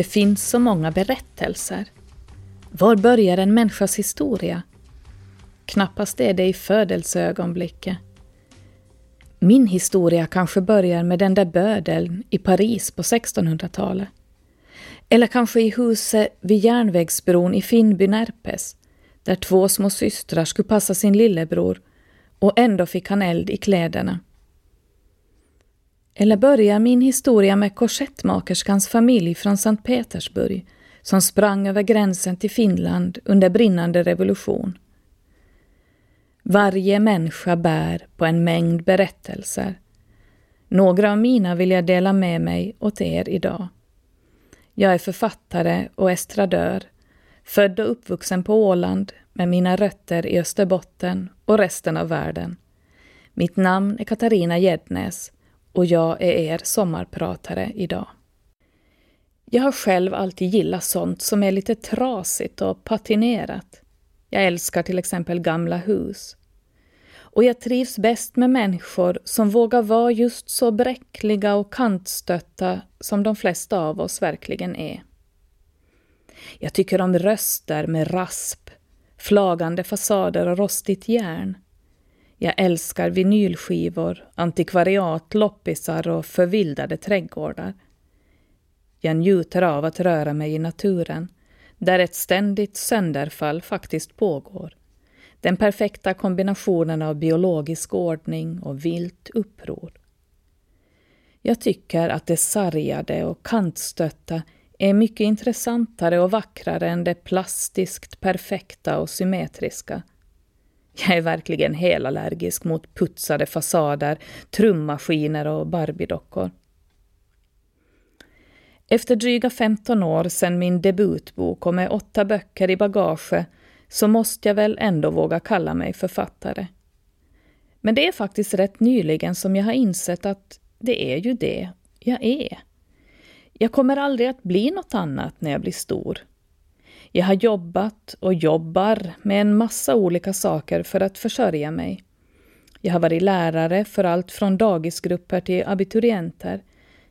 Det finns så många berättelser. Var börjar en människas historia? Knappast är det i födelseögonblicket. Min historia kanske börjar med den där bödeln i Paris på 1600-talet. Eller kanske i huset vid järnvägsbron i Finnby Närpes, där två små systrar skulle passa sin lillebror och ändå fick han eld i kläderna. Eller börjar min historia med korsettmakerskans familj från Sankt Petersburg som sprang över gränsen till Finland under brinnande revolution. Varje människa bär på en mängd berättelser. Några av mina vill jag dela med mig åt er idag. Jag är författare och estradör, född och uppvuxen på Åland med mina rötter i Österbotten och resten av världen. Mitt namn är Katarina Gäddnäs och jag är er sommarpratare idag. Jag har själv alltid gillat sånt som är lite trasigt och patinerat. Jag älskar till exempel gamla hus. Och jag trivs bäst med människor som vågar vara just så bräckliga och kantstötta som de flesta av oss verkligen är. Jag tycker om röster med rasp, flagande fasader och rostigt järn. Jag älskar vinylskivor, antikvariat, loppisar och förvildade trädgårdar. Jag njuter av att röra mig i naturen, där ett ständigt sönderfall faktiskt pågår. Den perfekta kombinationen av biologisk ordning och vilt uppror. Jag tycker att det sargade och kantstötta är mycket intressantare och vackrare än det plastiskt perfekta och symmetriska. Jag är verkligen helallergisk mot putsade fasader, trummaskiner och barbiedockor. Efter dryga 15 år sedan min debutbok och med åtta böcker i bagage så måste jag väl ändå våga kalla mig författare. Men det är faktiskt rätt nyligen som jag har insett att det är ju det jag är. Jag kommer aldrig att bli något annat när jag blir stor. Jag har jobbat och jobbar med en massa olika saker för att försörja mig. Jag har varit lärare för allt från dagisgrupper till abiturienter.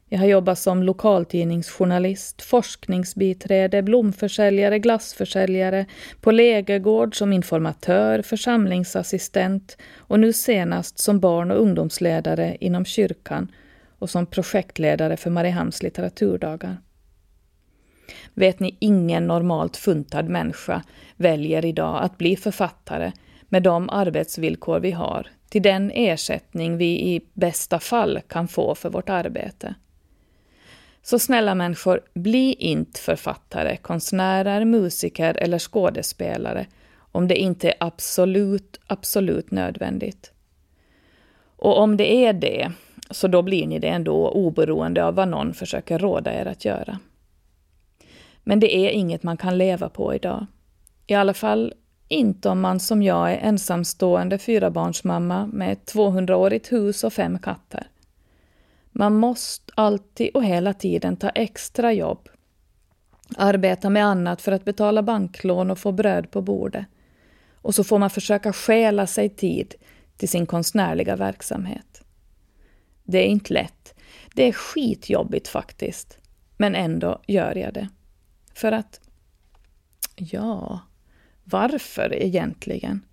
Jag har jobbat som lokaltidningsjournalist, forskningsbiträde, blomförsäljare, glassförsäljare, på lägergård som informatör, församlingsassistent och nu senast som barn och ungdomsledare inom kyrkan och som projektledare för Mariehamns litteraturdagar. Vet ni, ingen normalt funtad människa väljer idag att bli författare med de arbetsvillkor vi har, till den ersättning vi i bästa fall kan få för vårt arbete. Så snälla människor, bli inte författare, konstnärer, musiker eller skådespelare om det inte är absolut, absolut nödvändigt. Och om det är det, så då blir ni det ändå oberoende av vad någon försöker råda er att göra. Men det är inget man kan leva på idag. I alla fall inte om man som jag är ensamstående fyrabarnsmamma med ett 200-årigt hus och fem katter. Man måste alltid och hela tiden ta extra jobb. Arbeta med annat för att betala banklån och få bröd på bordet. Och så får man försöka stjäla sig tid till sin konstnärliga verksamhet. Det är inte lätt. Det är skitjobbigt faktiskt. Men ändå gör jag det. För att, ja, varför egentligen?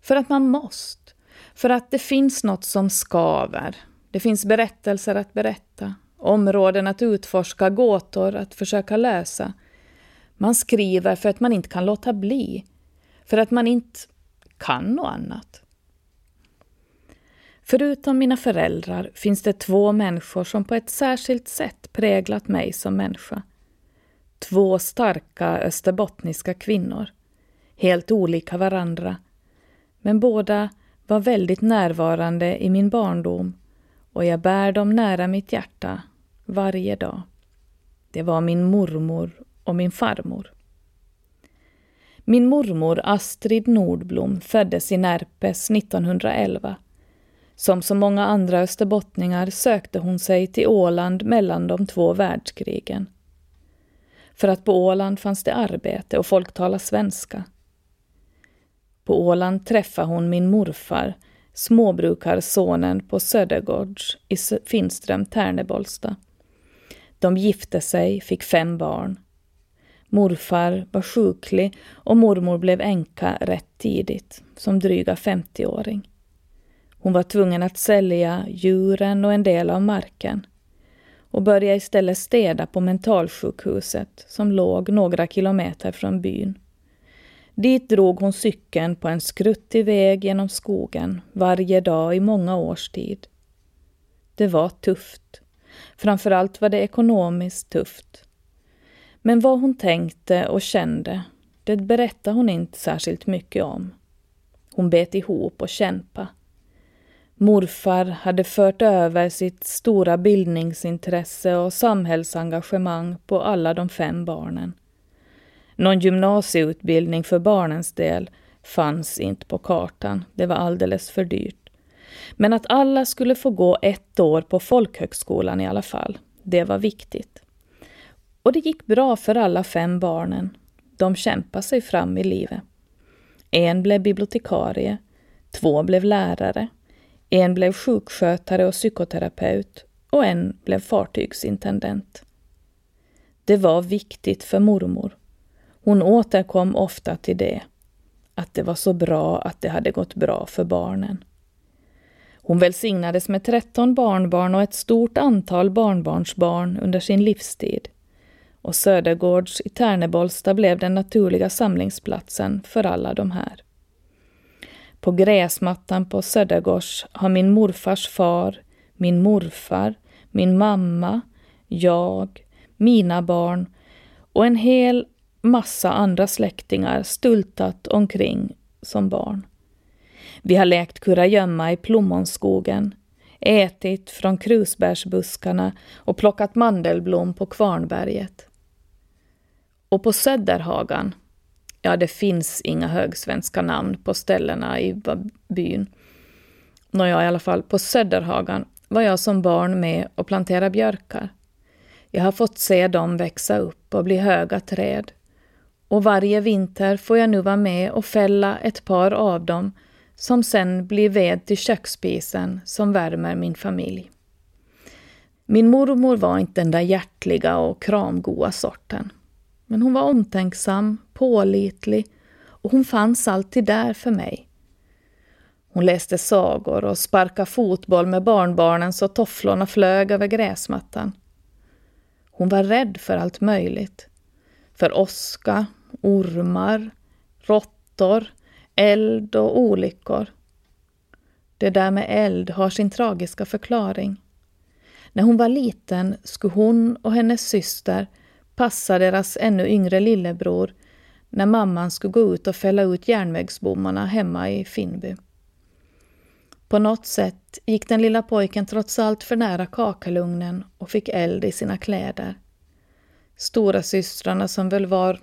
För att man måste. För att det finns något som skaver. Det finns berättelser att berätta, områden att utforska, gåtor att försöka lösa. Man skriver för att man inte kan låta bli. För att man inte kan något annat. Förutom mina föräldrar finns det två människor som på ett särskilt sätt präglat mig som människa. Två starka österbottniska kvinnor. Helt olika varandra. Men båda var väldigt närvarande i min barndom och jag bär dem nära mitt hjärta varje dag. Det var min mormor och min farmor. Min mormor Astrid Nordblom föddes i Närpes 1911. Som så många andra österbottningar sökte hon sig till Åland mellan de två världskrigen. För att på Åland fanns det arbete och folk talade svenska. På Åland träffade hon min morfar, småbrukarsonen på Södergårds i Finström, Tärnebolsta. De gifte sig, fick fem barn. Morfar var sjuklig och mormor blev änka rätt tidigt, som dryga 50-åring. Hon var tvungen att sälja djuren och en del av marken och började istället städa på mentalsjukhuset som låg några kilometer från byn. Dit drog hon cykeln på en skruttig väg genom skogen varje dag i många års tid. Det var tufft. Framförallt var det ekonomiskt tufft. Men vad hon tänkte och kände, det berättade hon inte särskilt mycket om. Hon bet ihop och kämpade. Morfar hade fört över sitt stora bildningsintresse och samhällsengagemang på alla de fem barnen. Någon gymnasieutbildning för barnens del fanns inte på kartan, det var alldeles för dyrt. Men att alla skulle få gå ett år på folkhögskolan i alla fall, det var viktigt. Och det gick bra för alla fem barnen. De kämpade sig fram i livet. En blev bibliotekarie, två blev lärare, en blev sjukskötare och psykoterapeut och en blev fartygsintendent. Det var viktigt för mormor. Hon återkom ofta till det, att det var så bra att det hade gått bra för barnen. Hon välsignades med 13 barnbarn och ett stort antal barnbarnsbarn under sin livstid. Och Södergårds i Tärnebolsta blev den naturliga samlingsplatsen för alla de här. På gräsmattan på Södergårds har min morfars far, min morfar, min mamma, jag, mina barn och en hel massa andra släktingar stultat omkring som barn. Vi har lekt kurragömma i plommonskogen, ätit från krusbärsbuskarna och plockat mandelblom på Kvarnberget. Och på Söderhagan, ja det finns inga högsvenska namn på ställena i byn. Nåja, i alla fall på Söderhagan var jag som barn med och planterade björkar. Jag har fått se dem växa upp och bli höga träd och varje vinter får jag nu vara med och fälla ett par av dem som sen blir ved till köksspisen som värmer min familj. Min mormor var inte den där hjärtliga och kramgoa sorten. Men hon var omtänksam, pålitlig och hon fanns alltid där för mig. Hon läste sagor och sparkade fotboll med barnbarnen så tofflorna flög över gräsmattan. Hon var rädd för allt möjligt. För åska ormar, råttor, eld och olyckor. Det där med eld har sin tragiska förklaring. När hon var liten skulle hon och hennes syster passa deras ännu yngre lillebror när mamman skulle gå ut och fälla ut järnvägsbommarna hemma i Finnby. På något sätt gick den lilla pojken trots allt för nära kakelugnen och fick eld i sina kläder. Stora systrarna som väl var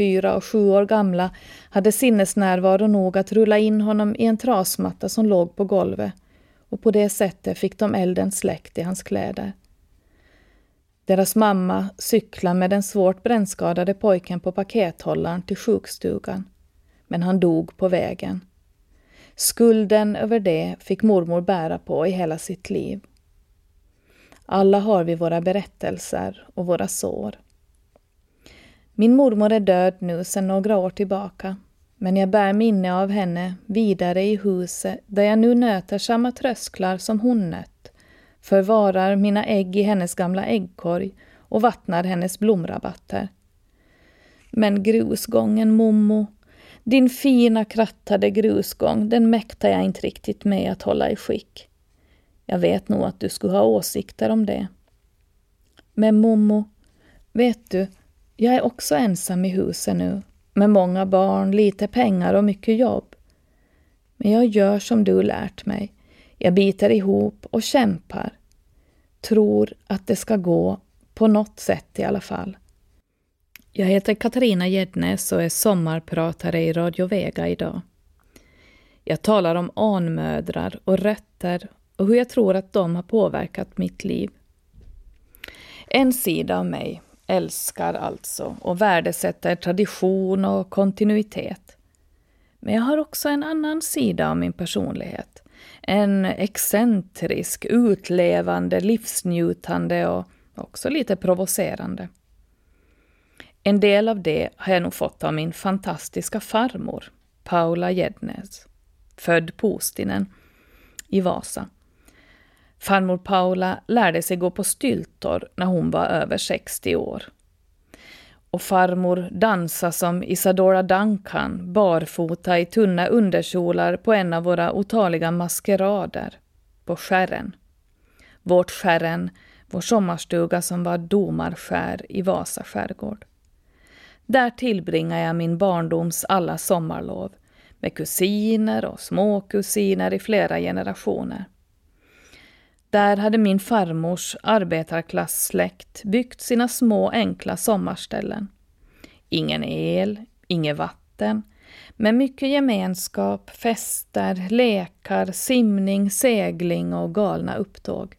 fyra och sju år gamla, hade sinnesnärvaro nog att rulla in honom i en trasmatta som låg på golvet och på det sättet fick de elden släckt i hans kläder. Deras mamma cyklade med den svårt brännskadade pojken på pakethållaren till sjukstugan, men han dog på vägen. Skulden över det fick mormor bära på i hela sitt liv. Alla har vi våra berättelser och våra sår. Min mormor är död nu sedan några år tillbaka, men jag bär minne av henne vidare i huset där jag nu nöter samma trösklar som hon nött, förvarar mina ägg i hennes gamla äggkorg och vattnar hennes blomrabatter. Men grusgången, mommo, din fina krattade grusgång, den mäktar jag inte riktigt med att hålla i skick. Jag vet nog att du skulle ha åsikter om det. Men mommo, vet du, jag är också ensam i huset nu, med många barn, lite pengar och mycket jobb. Men jag gör som du lärt mig. Jag biter ihop och kämpar. Tror att det ska gå, på något sätt i alla fall. Jag heter Katarina Gäddnäs och är sommarpratare i Radio Vega idag. Jag talar om anmödrar och rötter och hur jag tror att de har påverkat mitt liv. En sida av mig älskar alltså och värdesätter tradition och kontinuitet. Men jag har också en annan sida av min personlighet. En excentrisk, utlevande, livsnjutande och också lite provocerande. En del av det har jag nog fått av min fantastiska farmor, Paula Jednes, född Postinen i Vasa. Farmor Paula lärde sig gå på styltor när hon var över 60 år. Och farmor dansa som Isadora Duncan barfota i tunna underkjolar på en av våra otaliga maskerader, på Skärren. Vårt Skärren, vår sommarstuga som var domarskär i Vasa skärgård. Där tillbringar jag min barndoms alla sommarlov med kusiner och småkusiner i flera generationer. Där hade min farmors arbetarklassläkt byggt sina små enkla sommarställen. Ingen el, inget vatten, men mycket gemenskap, fester, lekar, simning, segling och galna upptåg.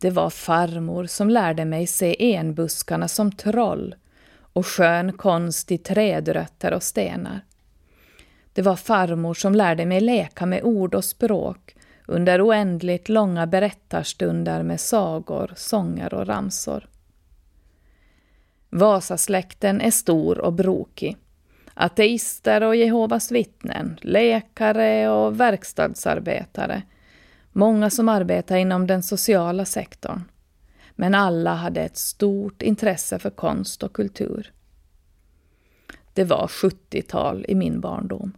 Det var farmor som lärde mig se enbuskarna som troll och skön konst i trädrötter och stenar. Det var farmor som lärde mig leka med ord och språk under oändligt långa berättarstunder med sagor, sånger och ramsor. Vasasläkten är stor och brokig. Ateister och Jehovas vittnen, läkare och verkstadsarbetare. Många som arbetar inom den sociala sektorn. Men alla hade ett stort intresse för konst och kultur. Det var 70-tal i min barndom.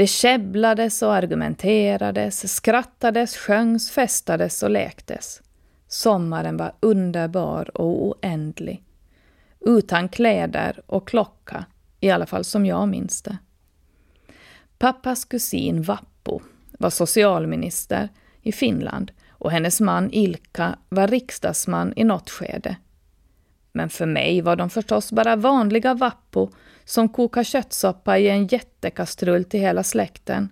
Det käbblades och argumenterades, skrattades, sjöngs, festades och lektes. Sommaren var underbar och oändlig. Utan kläder och klocka, i alla fall som jag minns det. Pappas kusin Vappo var socialminister i Finland och hennes man Ilka var riksdagsman i något skede. Men för mig var de förstås bara vanliga Vappo som kokar köttsoppa i en jättekastrull till hela släkten.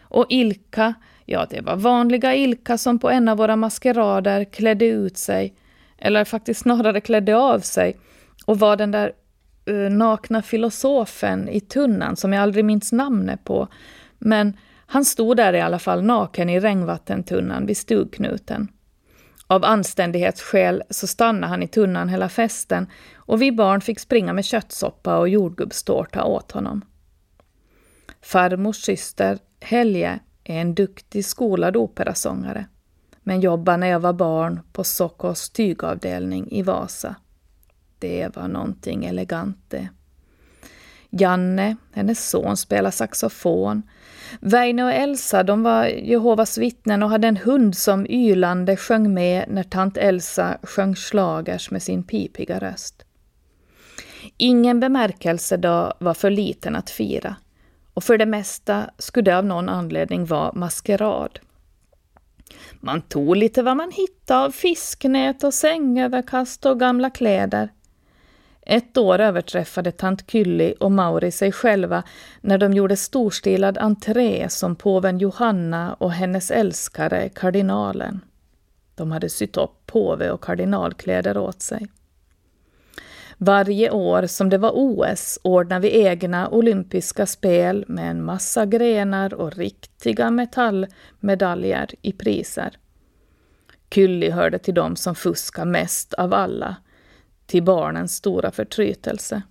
Och Ilka, ja det var vanliga Ilka som på en av våra maskerader klädde ut sig, eller faktiskt snarare klädde av sig, och var den där uh, nakna filosofen i tunnan som jag aldrig minns namnet på. Men han stod där i alla fall naken i regnvattentunnan vid stugknuten. Av anständighetsskäl så stannade han i tunnan hela festen och vi barn fick springa med köttsoppa och jordgubbstårta åt honom. Farmors syster Helge är en duktig skolad operasångare men jobbade när jag var barn på Sokos tygavdelning i Vasa. Det var någonting elegant det. Janne, hennes son, spelar saxofon. Väinö och Elsa, de var Jehovas vittnen och hade en hund som ylande sjöng med när tant Elsa sjöng slagers med sin pipiga röst. Ingen bemärkelsedag var för liten att fira och för det mesta skulle det av någon anledning vara maskerad. Man tog lite vad man hittade av fisknät och sängöverkast och gamla kläder. Ett år överträffade tant Kylli och Mauri sig själva när de gjorde storstilad entré som påven Johanna och hennes älskare kardinalen. De hade sytt upp påve och kardinalkläder åt sig. Varje år som det var OS ordnade vi egna olympiska spel med en massa grenar och riktiga metallmedaljer i priser. Kylli hörde till dem som fuskade mest av alla till barnens stora förtrytelse.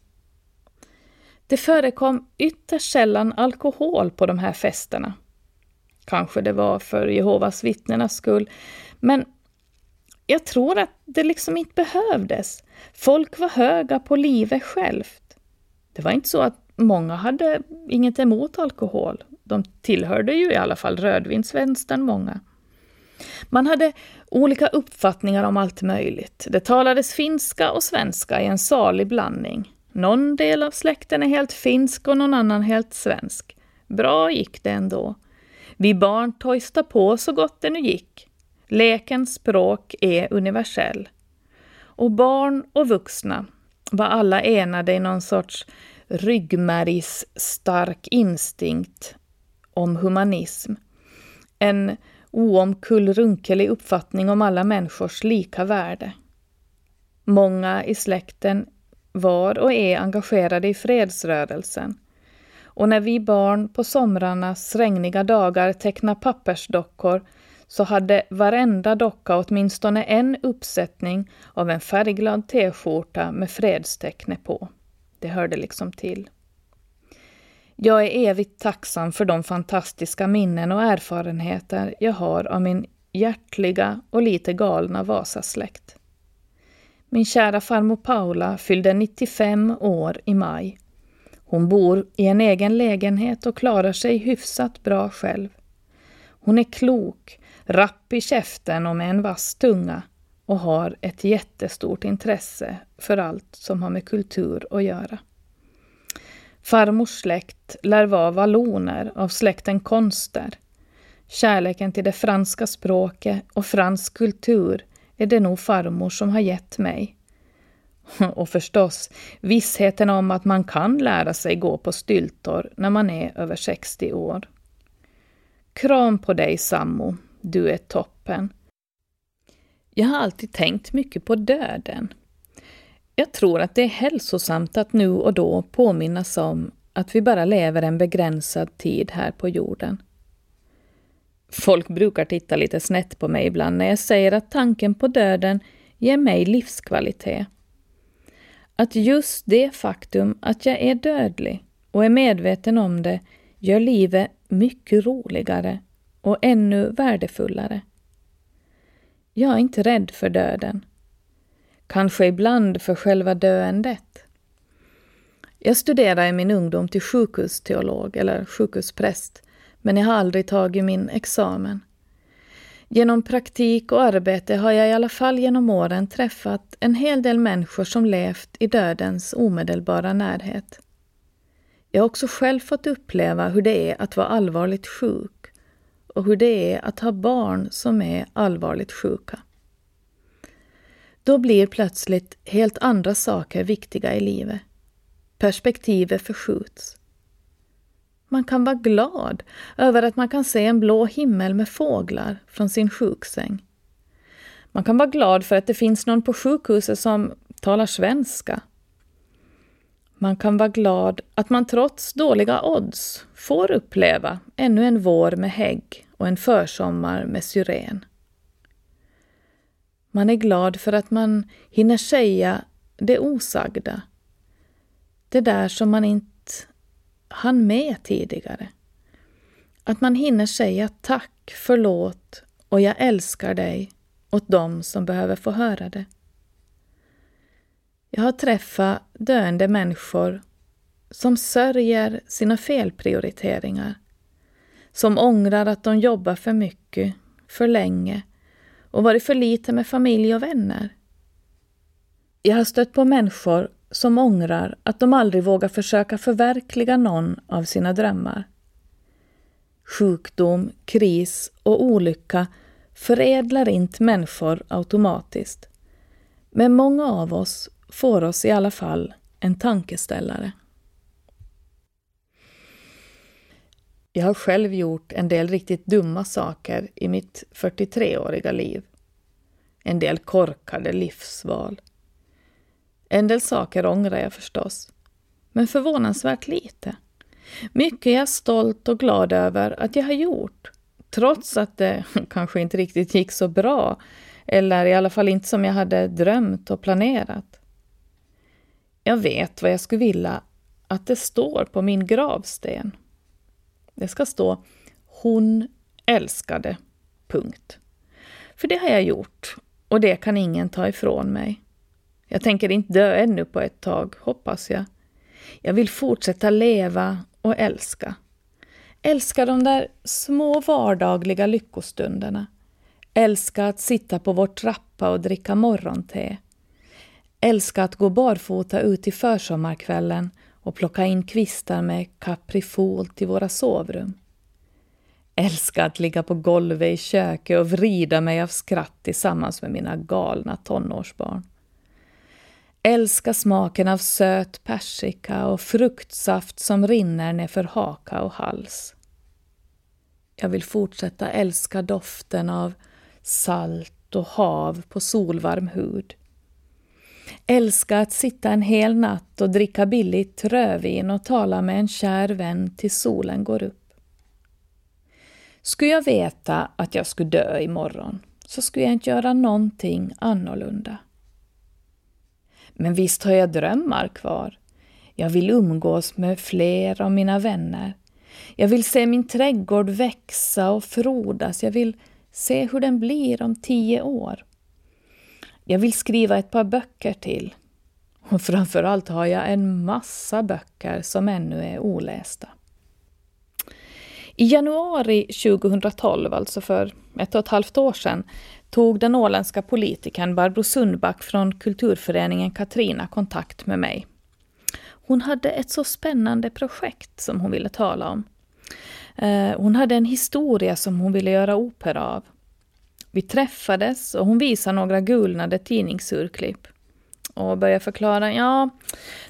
Det förekom ytterst sällan alkohol på de här festerna. Kanske det var för Jehovas vittnenas skull, men jag tror att det liksom inte behövdes. Folk var höga på livet självt. Det var inte så att många hade inget emot alkohol. De tillhörde ju i alla fall rödvinsvänstern många. Man hade olika uppfattningar om allt möjligt. Det talades finska och svenska i en salig blandning. Någon del av släkten är helt finsk och någon annan helt svensk. Bra gick det ändå. Vi barn tojsta på så gott det nu gick. Lekens språk är universell. Och barn och vuxna var alla enade i någon sorts ryggmärgsstark instinkt om humanism. En oomkullrunkelig uppfattning om alla människors lika värde. Många i släkten var och är engagerade i fredsrörelsen. Och när vi barn på somrarnas regniga dagar tecknade pappersdockor så hade varenda docka åtminstone en uppsättning av en färgglad t-skjorta med fredstecknet på. Det hörde liksom till. Jag är evigt tacksam för de fantastiska minnen och erfarenheter jag har av min hjärtliga och lite galna Vasasläkt. Min kära farmor Paula fyllde 95 år i maj. Hon bor i en egen lägenhet och klarar sig hyfsat bra själv. Hon är klok, rapp i käften och med en vass tunga och har ett jättestort intresse för allt som har med kultur att göra. Farmors släkt lär vara valloner av släkten Konster. Kärleken till det franska språket och fransk kultur är det nog farmor som har gett mig. Och förstås vissheten om att man kan lära sig gå på styltor när man är över 60 år. Kram på dig Sammo, du är toppen. Jag har alltid tänkt mycket på döden. Jag tror att det är hälsosamt att nu och då påminnas om att vi bara lever en begränsad tid här på jorden. Folk brukar titta lite snett på mig ibland när jag säger att tanken på döden ger mig livskvalitet. Att just det faktum att jag är dödlig och är medveten om det gör livet mycket roligare och ännu värdefullare. Jag är inte rädd för döden. Kanske ibland för själva döendet. Jag studerade i min ungdom till sjukhusteolog eller sjukhuspräst, men jag har aldrig tagit min examen. Genom praktik och arbete har jag i alla fall genom åren träffat en hel del människor som levt i dödens omedelbara närhet. Jag har också själv fått uppleva hur det är att vara allvarligt sjuk och hur det är att ha barn som är allvarligt sjuka. Då blir plötsligt helt andra saker viktiga i livet. Perspektivet förskjuts. Man kan vara glad över att man kan se en blå himmel med fåglar från sin sjuksäng. Man kan vara glad för att det finns någon på sjukhuset som talar svenska. Man kan vara glad att man trots dåliga odds får uppleva ännu en vår med hägg och en försommar med syren. Man är glad för att man hinner säga det osagda. Det där som man inte hann med tidigare. Att man hinner säga tack, förlåt och jag älskar dig åt dem som behöver få höra det. Jag har träffat döende människor som sörjer sina felprioriteringar, som ångrar att de jobbar för mycket, för länge och varit för lite med familj och vänner. Jag har stött på människor som ångrar att de aldrig vågar försöka förverkliga någon av sina drömmar. Sjukdom, kris och olycka förädlar inte människor automatiskt. Men många av oss får oss i alla fall en tankeställare. Jag har själv gjort en del riktigt dumma saker i mitt 43-åriga liv. En del korkade livsval. En del saker ångrar jag förstås, men förvånansvärt lite. Mycket är jag stolt och glad över att jag har gjort, trots att det kanske inte riktigt gick så bra, eller i alla fall inte som jag hade drömt och planerat. Jag vet vad jag skulle vilja att det står på min gravsten. Det ska stå Hon älskade. Punkt. För det har jag gjort och det kan ingen ta ifrån mig. Jag tänker inte dö ännu på ett tag, hoppas jag. Jag vill fortsätta leva och älska. Älska de där små vardagliga lyckostunderna. Älska att sitta på vår trappa och dricka morgonte. Älska att gå barfota ut i försommarkvällen och plocka in kvistar med kaprifol till våra sovrum. Älska att ligga på golvet i köket och vrida mig av skratt tillsammans med mina galna tonårsbarn. Älska smaken av söt persika och fruktsaft som rinner ner för haka och hals. Jag vill fortsätta älska doften av salt och hav på solvarm hud. Älska att sitta en hel natt och dricka billigt rödvin och tala med en kär vän tills solen går upp. Skulle jag veta att jag skulle dö imorgon så skulle jag inte göra någonting annorlunda. Men visst har jag drömmar kvar. Jag vill umgås med fler av mina vänner. Jag vill se min trädgård växa och frodas. Jag vill se hur den blir om tio år. Jag vill skriva ett par böcker till. Och framförallt har jag en massa böcker som ännu är olästa. I januari 2012, alltså för ett och ett halvt år sedan, tog den åländska politikern Barbro Sundback från kulturföreningen Katrina kontakt med mig. Hon hade ett så spännande projekt som hon ville tala om. Eh, hon hade en historia som hon ville göra opera av. Vi träffades och hon visade några gulnade tidningsurklipp och började förklara, ja,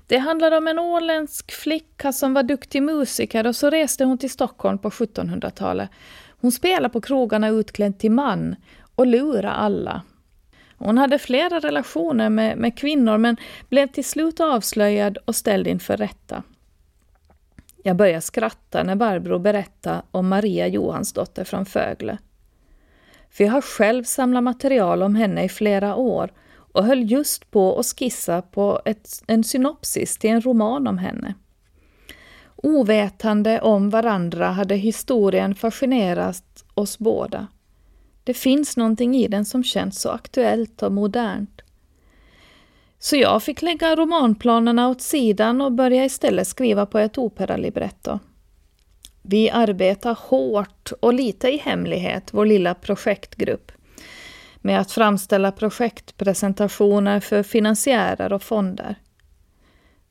det handlar om en åländsk flicka som var duktig musiker och så reste hon till Stockholm på 1700-talet. Hon spelade på krogarna utklädd till man och lurade alla. Hon hade flera relationer med, med kvinnor men blev till slut avslöjad och ställd inför rätta. Jag började skratta när Barbro berättade om Maria Johansdotter från Fögle. För jag har själv samlat material om henne i flera år och höll just på att skissa på ett, en synopsis till en roman om henne. Ovetande om varandra hade historien fascinerat oss båda. Det finns någonting i den som känns så aktuellt och modernt. Så jag fick lägga romanplanerna åt sidan och börja istället skriva på ett operalibretto. Vi arbetar hårt och lite i hemlighet, vår lilla projektgrupp, med att framställa projektpresentationer för finansiärer och fonder.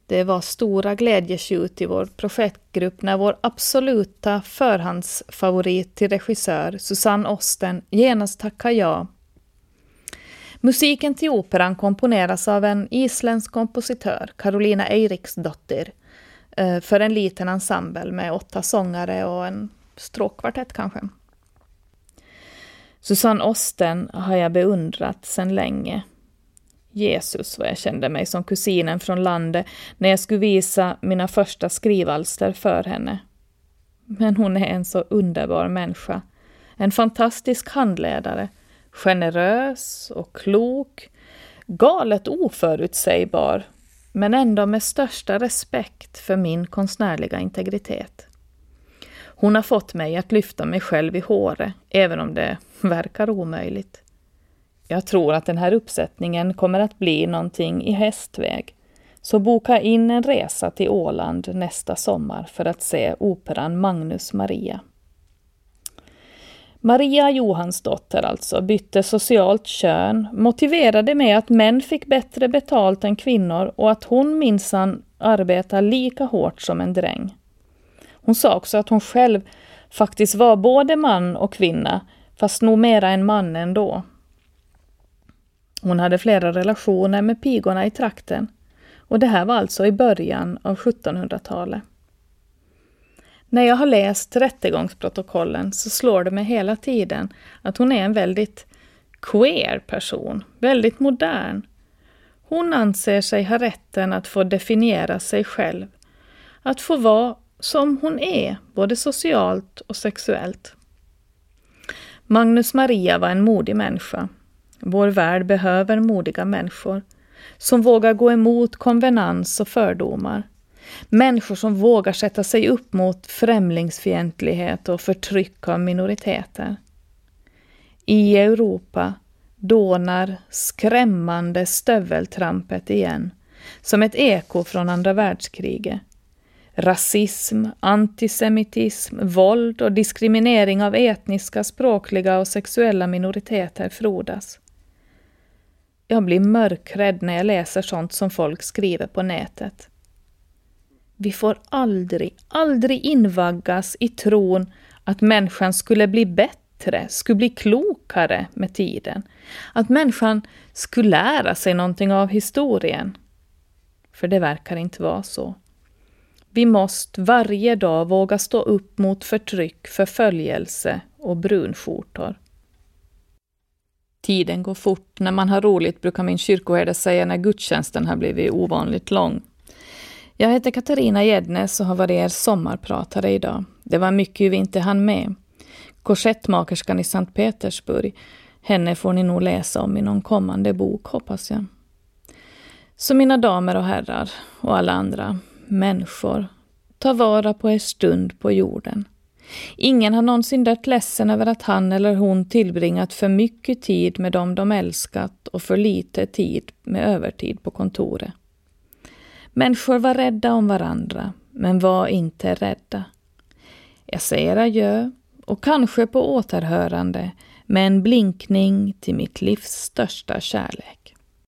Det var stora glädjetjut i vår projektgrupp när vår absoluta förhandsfavorit till regissör, Susanne Osten, genast tackade ja. Musiken till operan komponeras av en isländsk kompositör, Carolina Eiriksdottir, Eh, för en liten ensemble med åtta sångare och en stråkkvartett kanske. Susanne Osten har jag beundrat sedan länge. Jesus vad jag kände mig som kusinen från landet när jag skulle visa mina första skrivalster för henne. Men hon är en så underbar människa. En fantastisk handledare. Generös och klok. Galet oförutsägbar, men ändå med största respekt för min konstnärliga integritet. Hon har fått mig att lyfta mig själv i håret, även om det verkar omöjligt. Jag tror att den här uppsättningen kommer att bli någonting i hästväg. Så boka in en resa till Åland nästa sommar för att se operan Magnus Maria. Maria Johansdotter alltså bytte socialt kön, motiverade med att män fick bättre betalt än kvinnor och att hon minsann arbetar lika hårt som en dräng. Hon sa också att hon själv faktiskt var både man och kvinna, fast nog mera en man ändå. Hon hade flera relationer med pigorna i trakten och det här var alltså i början av 1700-talet. När jag har läst rättegångsprotokollen så slår det mig hela tiden att hon är en väldigt queer person, väldigt modern. Hon anser sig ha rätten att få definiera sig själv, att få vara som hon är, både socialt och sexuellt. Magnus Maria var en modig människa. Vår värld behöver modiga människor som vågar gå emot konvenans och fördomar. Människor som vågar sätta sig upp mot främlingsfientlighet och förtryck av minoriteter. I Europa dånar skrämmande stöveltrampet igen, som ett eko från andra världskriget. Rasism, antisemitism, våld och diskriminering av etniska, språkliga och sexuella minoriteter frodas. Jag blir mörkrädd när jag läser sånt som folk skriver på nätet. Vi får aldrig, aldrig invaggas i tron att människan skulle bli bättre, skulle bli klokare med tiden. Att människan skulle lära sig någonting av historien. För det verkar inte vara så. Vi måste varje dag våga stå upp mot förtryck, förföljelse och brunskjortor. Tiden går fort. När man har roligt brukar min kyrkoherde säga när gudstjänsten har blivit ovanligt lång. Jag heter Katarina Gäddnes och har varit er sommarpratare idag. Det var mycket vi inte hann med. Korsettmakerskan i Sankt Petersburg, henne får ni nog läsa om i någon kommande bok, hoppas jag. Så mina damer och herrar och alla andra människor, ta vara på er stund på jorden. Ingen har någonsin dött ledsen över att han eller hon tillbringat för mycket tid med dem de älskat och för lite tid med övertid på kontoret. Människor var rädda om varandra, men var inte rädda. Jag säger adjö och kanske på återhörande med en blinkning till mitt livs största kärlek.